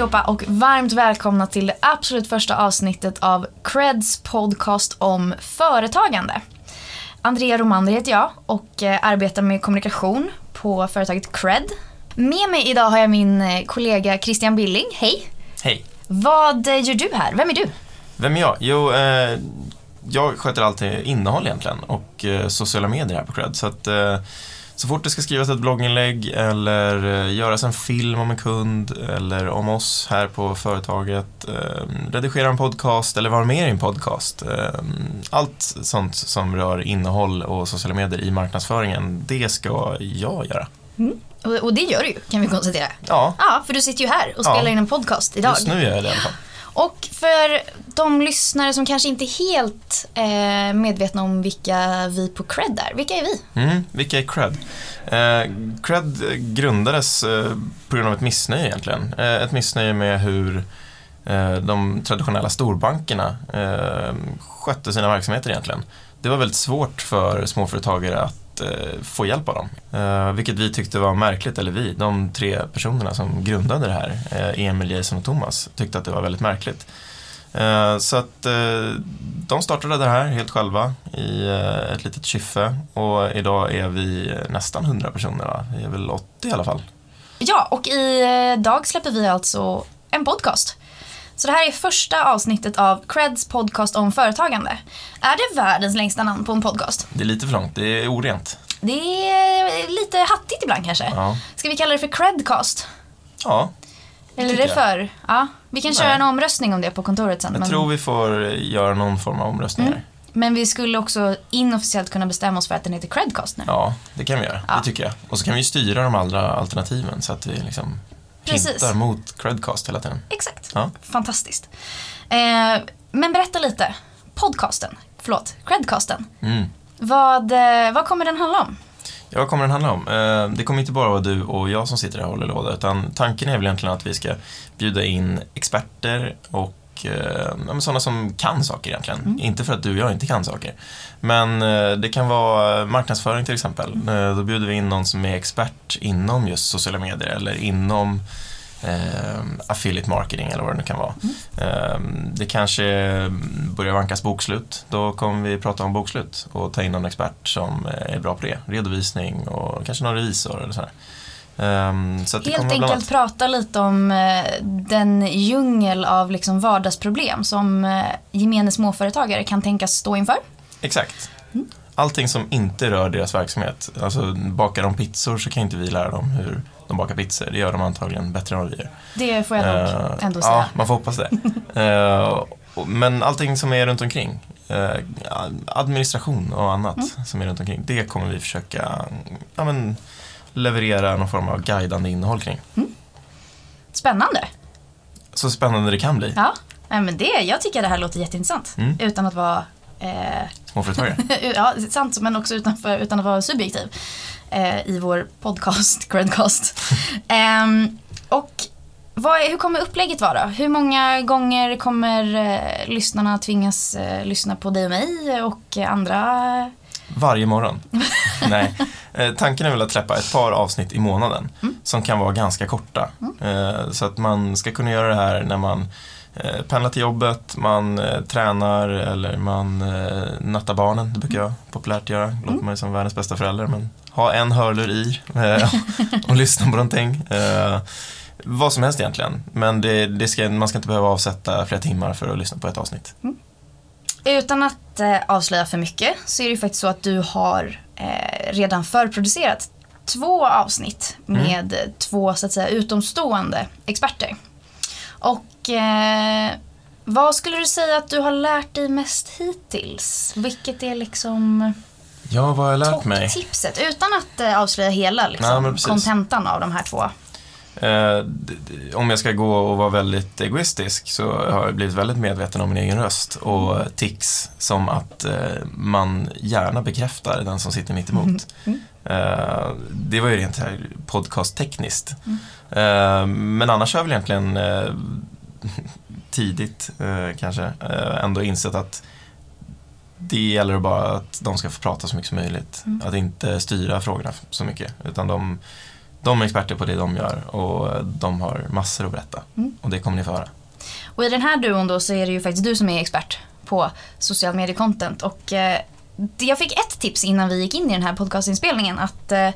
allihopa och varmt välkomna till det absolut första avsnittet av Creds podcast om företagande. Andrea Romander heter jag och eh, arbetar med kommunikation på företaget Cred. Med mig idag har jag min eh, kollega Christian Billing. Hej! Hej. Vad eh, gör du här? Vem är du? Vem är jag? Jo, eh, jag sköter alltid innehåll egentligen och eh, sociala medier här på Cred. Så att eh, så fort det ska skrivas ett blogginlägg eller eh, göras en film om en kund eller om oss här på företaget, eh, redigera en podcast eller vara med i en podcast. Eh, allt sånt som rör innehåll och sociala medier i marknadsföringen, det ska jag göra. Och, och det gör du ju, kan vi konstatera. Ja, Ja, för du sitter ju här och Ja. spelar in en podcast idag. just nu gör jag det i alla fall. Och för de lyssnare som kanske inte är helt eh, medvetna om vilka vi på Cred är, vilka är vi? Mm, vilka är Cred? Eh, Cred grundades eh, på grund av ett missnöje egentligen. Eh, ett missnöje med hur eh, de traditionella storbankerna eh, skötte sina verksamheter egentligen. Det var väldigt svårt för småföretagare att eh, få hjälp av dem. Eh, vilket vi tyckte var märkligt, eller vi, de tre personerna som grundade det här, eh, Emil, Jason och Thomas, tyckte att det var väldigt märkligt. Eh, Så att eh, de startade det här helt själva i eh, ett litet kyffe och idag är vi nästan 100 personer va? Vi är väl 80 i alla fall. Ja, och idag eh, släpper vi alltså en podcast. Så det här är första avsnittet av Creds podcast om företagande. Är det världens längsta namn på en podcast? Det är lite för långt, det är orent. Det är lite hattigt ibland kanske. Ja, Ska vi kalla det för Credcast? ja Eller är det för? Ja, vi kan köra Nej. en omröstning om det på kontoret sen. jag men- tror vi får göra någon form av omröstningar. Mm. Men vi skulle också inofficiellt kunna bestämma oss för att den heter Credcast nu. Ja, det kan vi göra, Ja. det tycker jag. Och så kan vi styra de andra alternativen så att vi liksom Precis. hintar mot Credcast hela tiden. Exakt. Ja. Fantastiskt. Eh, men berätta lite. Podcasten, förlåt, Credcasten. Mm. Vad, eh, vad kommer den handla om? Ja, vad kommer den handla om? Eh, Det kommer inte bara vara du och jag som sitter här och håller låda, utan tanken är väl egentligen att vi ska bjuda in experter och eh, ja, men sådana som kan saker egentligen. Inte för att du och jag inte kan saker. Men eh, det kan vara marknadsföring till exempel. Eh, Då bjuder vi in någon som är expert inom just sociala medier eller inom eh, affiliate marketing eller vad det nu kan vara. Eh, det kanske börjar vankas bokslut. Då kommer vi prata om bokslut och ta in någon expert som eh, är bra på det. Redovisning och kanske någon revisor eller sådär. Att det Helt enkelt prata lite om eh, den djungel av liksom vardagsproblem som eh, gemene småföretagare kan tänkas stå inför. Exakt. Allting som inte rör deras verksamhet. Alltså bakar de pizzor så kan inte vi lära dem hur de bakar pizzor. Det gör de antagligen bättre än vad vi gör. Det får jag nog Eh, ändå Ja, säga. man får hoppas det. Men allting som är runt omkring. administration och annat Mm. som är runt omkring. Det kommer vi försöka ja, men, leverera någon form av guidande innehåll kring. Spännande. Så spännande det kan bli. Ja, men det, jag tycker det här låter jätteintressant. Mm. Utan att vara eh, Småföretagare. ja, sant, men också utanför, utan att vara subjektiv eh, i vår podcast, Credcast. Ehm, och vad hur kommer upplägget vara? Hur många gånger kommer eh, lyssnarna tvingas eh, lyssna på dig och mig och eh, andra? Varje morgon. Nej. Eh, tanken är väl att släppa ett par avsnitt i månaden som kan vara ganska korta. Eh, så att man ska kunna göra det här när man eh, pendlar till jobbet, man tränar eller man eh, nattar barnen. Det brukar jag populärt göra. Låter mig som världens bästa förälder men ha en hörlur i och lyssna på någonting. Vad som helst egentligen. Men det, det ska, man ska inte behöva avsätta flera timmar för att lyssna på ett avsnitt. Utan att eh, avslöja för mycket så är det ju faktiskt så att du har eh, redan förproducerat två avsnitt med eh, två så att säga utomstående experter. Och eh, vad skulle du säga att du har lärt dig mest hittills? Vilket är liksom Ja, vad har jag lärt mig? topptipset? Utan att eh, avslöja hela liksom, kontentan av de här två. Eh, om jag ska gå och vara väldigt egoistisk så har jag blivit väldigt medveten om min egen röst och tics som att eh, man gärna bekräftar den som sitter mitt emot. Eh, det var ju rent här podcasttekniskt. Eh, men annars har jag väl egentligen eh, tidigt eh, kanske ändå insett att det gäller bara att de ska få prata så mycket som möjligt. Att inte styra frågorna så mycket. Utan de, De är experter på det de gör och de har massor att berätta. Mm. Och det kommer ni få höra. Och i den här duon då så är det ju faktiskt du som är expert på social media content. Och eh, jag fick ett tips innan vi gick in i den här podcastinspelningen att eh,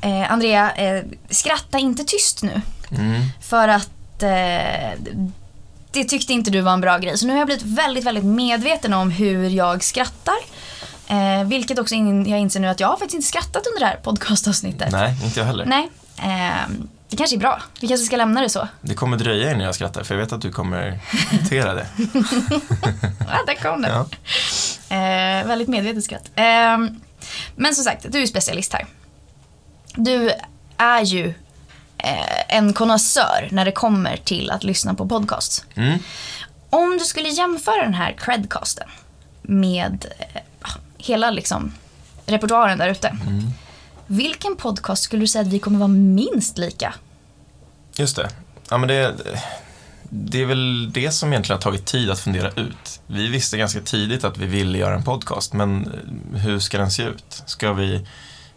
eh, Andrea, eh, skratta inte tyst nu. Mm. För att eh, det tyckte inte du var en bra grej. Så nu har jag blivit väldigt, väldigt medveten om hur jag skrattar. Eh, vilket också in, jag inser nu att jag har faktiskt inte skrattat under det här podcastavsnittet. Nej, inte jag heller. Nej. Eh, det kanske är bra. Vi kanske ska lämna det så. Det kommer dröja innan jag skrattar för jag vet att du kommer notera det. Ja, där kom det. Ja. Eh, väldigt medvetet skratt. Eh, men som sagt, du är specialist här. Du är ju eh, en konnässör när det kommer till att lyssna på podcasts. Mm. Om du skulle jämföra den här credcasten med eh, hela liksom, repertoaren där ute. Mm. Vilken podcast skulle du säga att vi kommer vara minst lika? Just det. Ja, men det, det är väl det som egentligen har tagit tid att fundera ut. Vi visste ganska tidigt att vi ville göra en podcast, men eh, hur ska den se ut? Ska vi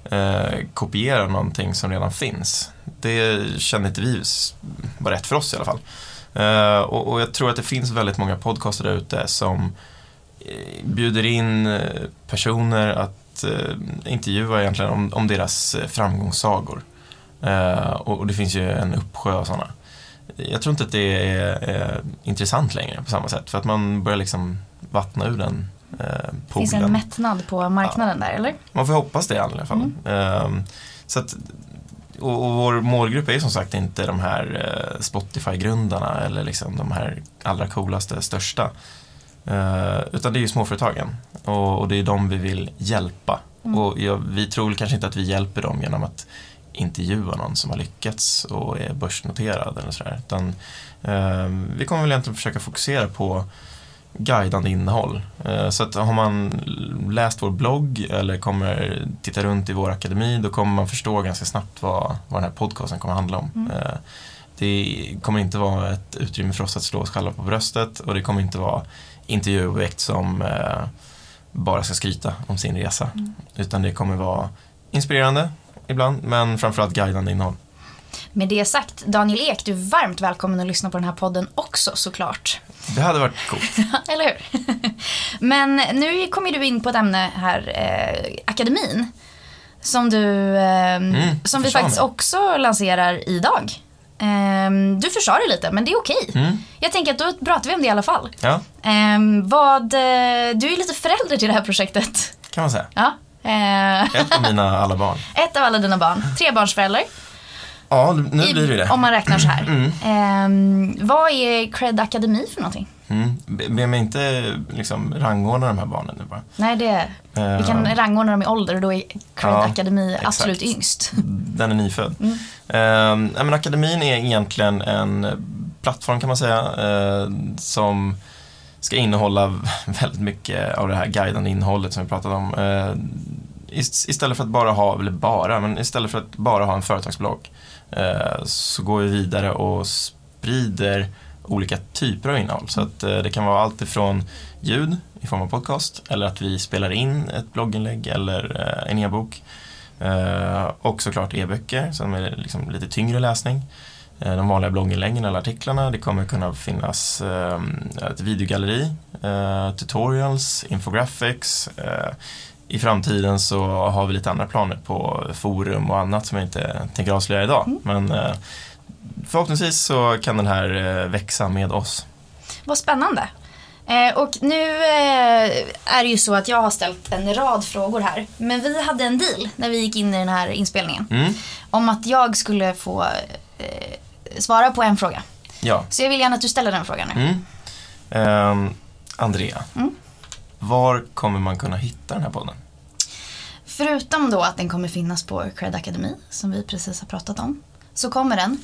eh, kopiera någonting som redan finns? Det kände inte vi var rätt för oss i alla fall. Eh, och, och jag tror att det finns väldigt många podcaster där ute som bjuder in eh, personer att eh, intervjua egentligen om, om deras eh, framgångssagor. Eh, och, och det finns ju en uppsjö av sådana. Jag tror inte att det är, är intressant längre på samma sätt för att man börjar liksom vattna ur den eh, Finns en poolen. mättnad på marknaden där, eller? Man får hoppas det i alla fall. Ehm, så att, och, och vår målgrupp är som sagt inte de här eh, Spotify-grundarna eller liksom de här allra coolaste, största. Eh, utan det är ju småföretagen och, och det är de vi vill hjälpa. Och jag, vi tror kanske inte att vi hjälper dem genom att intervjua någon som har lyckats och är börsnoterad eller sådär. Utan eh, vi kommer väl egentligen försöka fokusera på guidande innehåll. Eh, Så att har man läst vår blogg eller kommer titta runt i vår akademi då kommer man förstå ganska snabbt vad, vad den här podcasten kommer handla om. Eh, Det kommer inte vara ett utrymme för oss att slå oss själva på bröstet och det kommer inte vara intervjuobjekt som eh, bara ska skryta om sin resa. Utan det kommer vara inspirerande ibland men framförallt guidande innehåll. Med det sagt, Daniel Ek, du är varmt välkommen att lyssna på den här podden också såklart. Det hade varit coolt. Eller hur? Men nu kommer du in på ett ämne här, eh, akademin. Som du, eh, som vi faktiskt också lanserar idag. Eh, du försade lite, men det är okej. Mm. Jag tänker att då pratar vi om det i alla fall. Ja, Eh, vad, eh, du är lite förälder till det här projektet. kan man säga. Ja. Eh, Ett av mina alla barn. ett av alla dina barn. Trebarnsförälder. Ja, nu blir det det. Om man räknar så här. Eh, vad är Cred Akademi för någonting? Mm. Be, be mig inte liksom rangordna de här barnen nu bara. Nej, det Vi kan Eh, rangordna dem i ålder och då är Cred Ja, Akademi exakt. absolut yngst. Den är nyfödd. Mm. Nej, men akademin är egentligen en plattform kan man säga eh, som ska innehålla väldigt mycket av det här guidande innehållet som vi pratade om. Eh, ist- istället för att bara ha, eller bara, men istället för att bara ha en företagsblogg så går vi vidare och sprider olika typer av innehåll. Så att eh, det kan vara allt ifrån ljud i form av podcast eller att vi spelar in ett blogginlägg eller eh, en e-bok. Eh, och såklart e-böcker som är liksom lite tyngre läsning. De vanliga blogginläggen eller artiklarna. Det kommer kunna finnas ett videogalleri, tutorials, infographics. I framtiden så har vi lite andra planer på forum och annat som jag inte tänker avslöja idag. Men eh, förhoppningsvis så kan den här eh, växa med oss. Vad spännande. Eh, och nu eh, är det ju så att jag har ställt en rad frågor här. Men vi hade en deal när vi gick in i den här inspelningen. Mm. Om att jag skulle få svara på en fråga. Ja. Så jag vill gärna att du ställer den frågan nu. Mm. Ehm, Andrea, Mm. var kommer man kunna hitta den här podden? Förutom då att den kommer finnas på Cred Akademi, som vi precis har pratat om, så kommer den,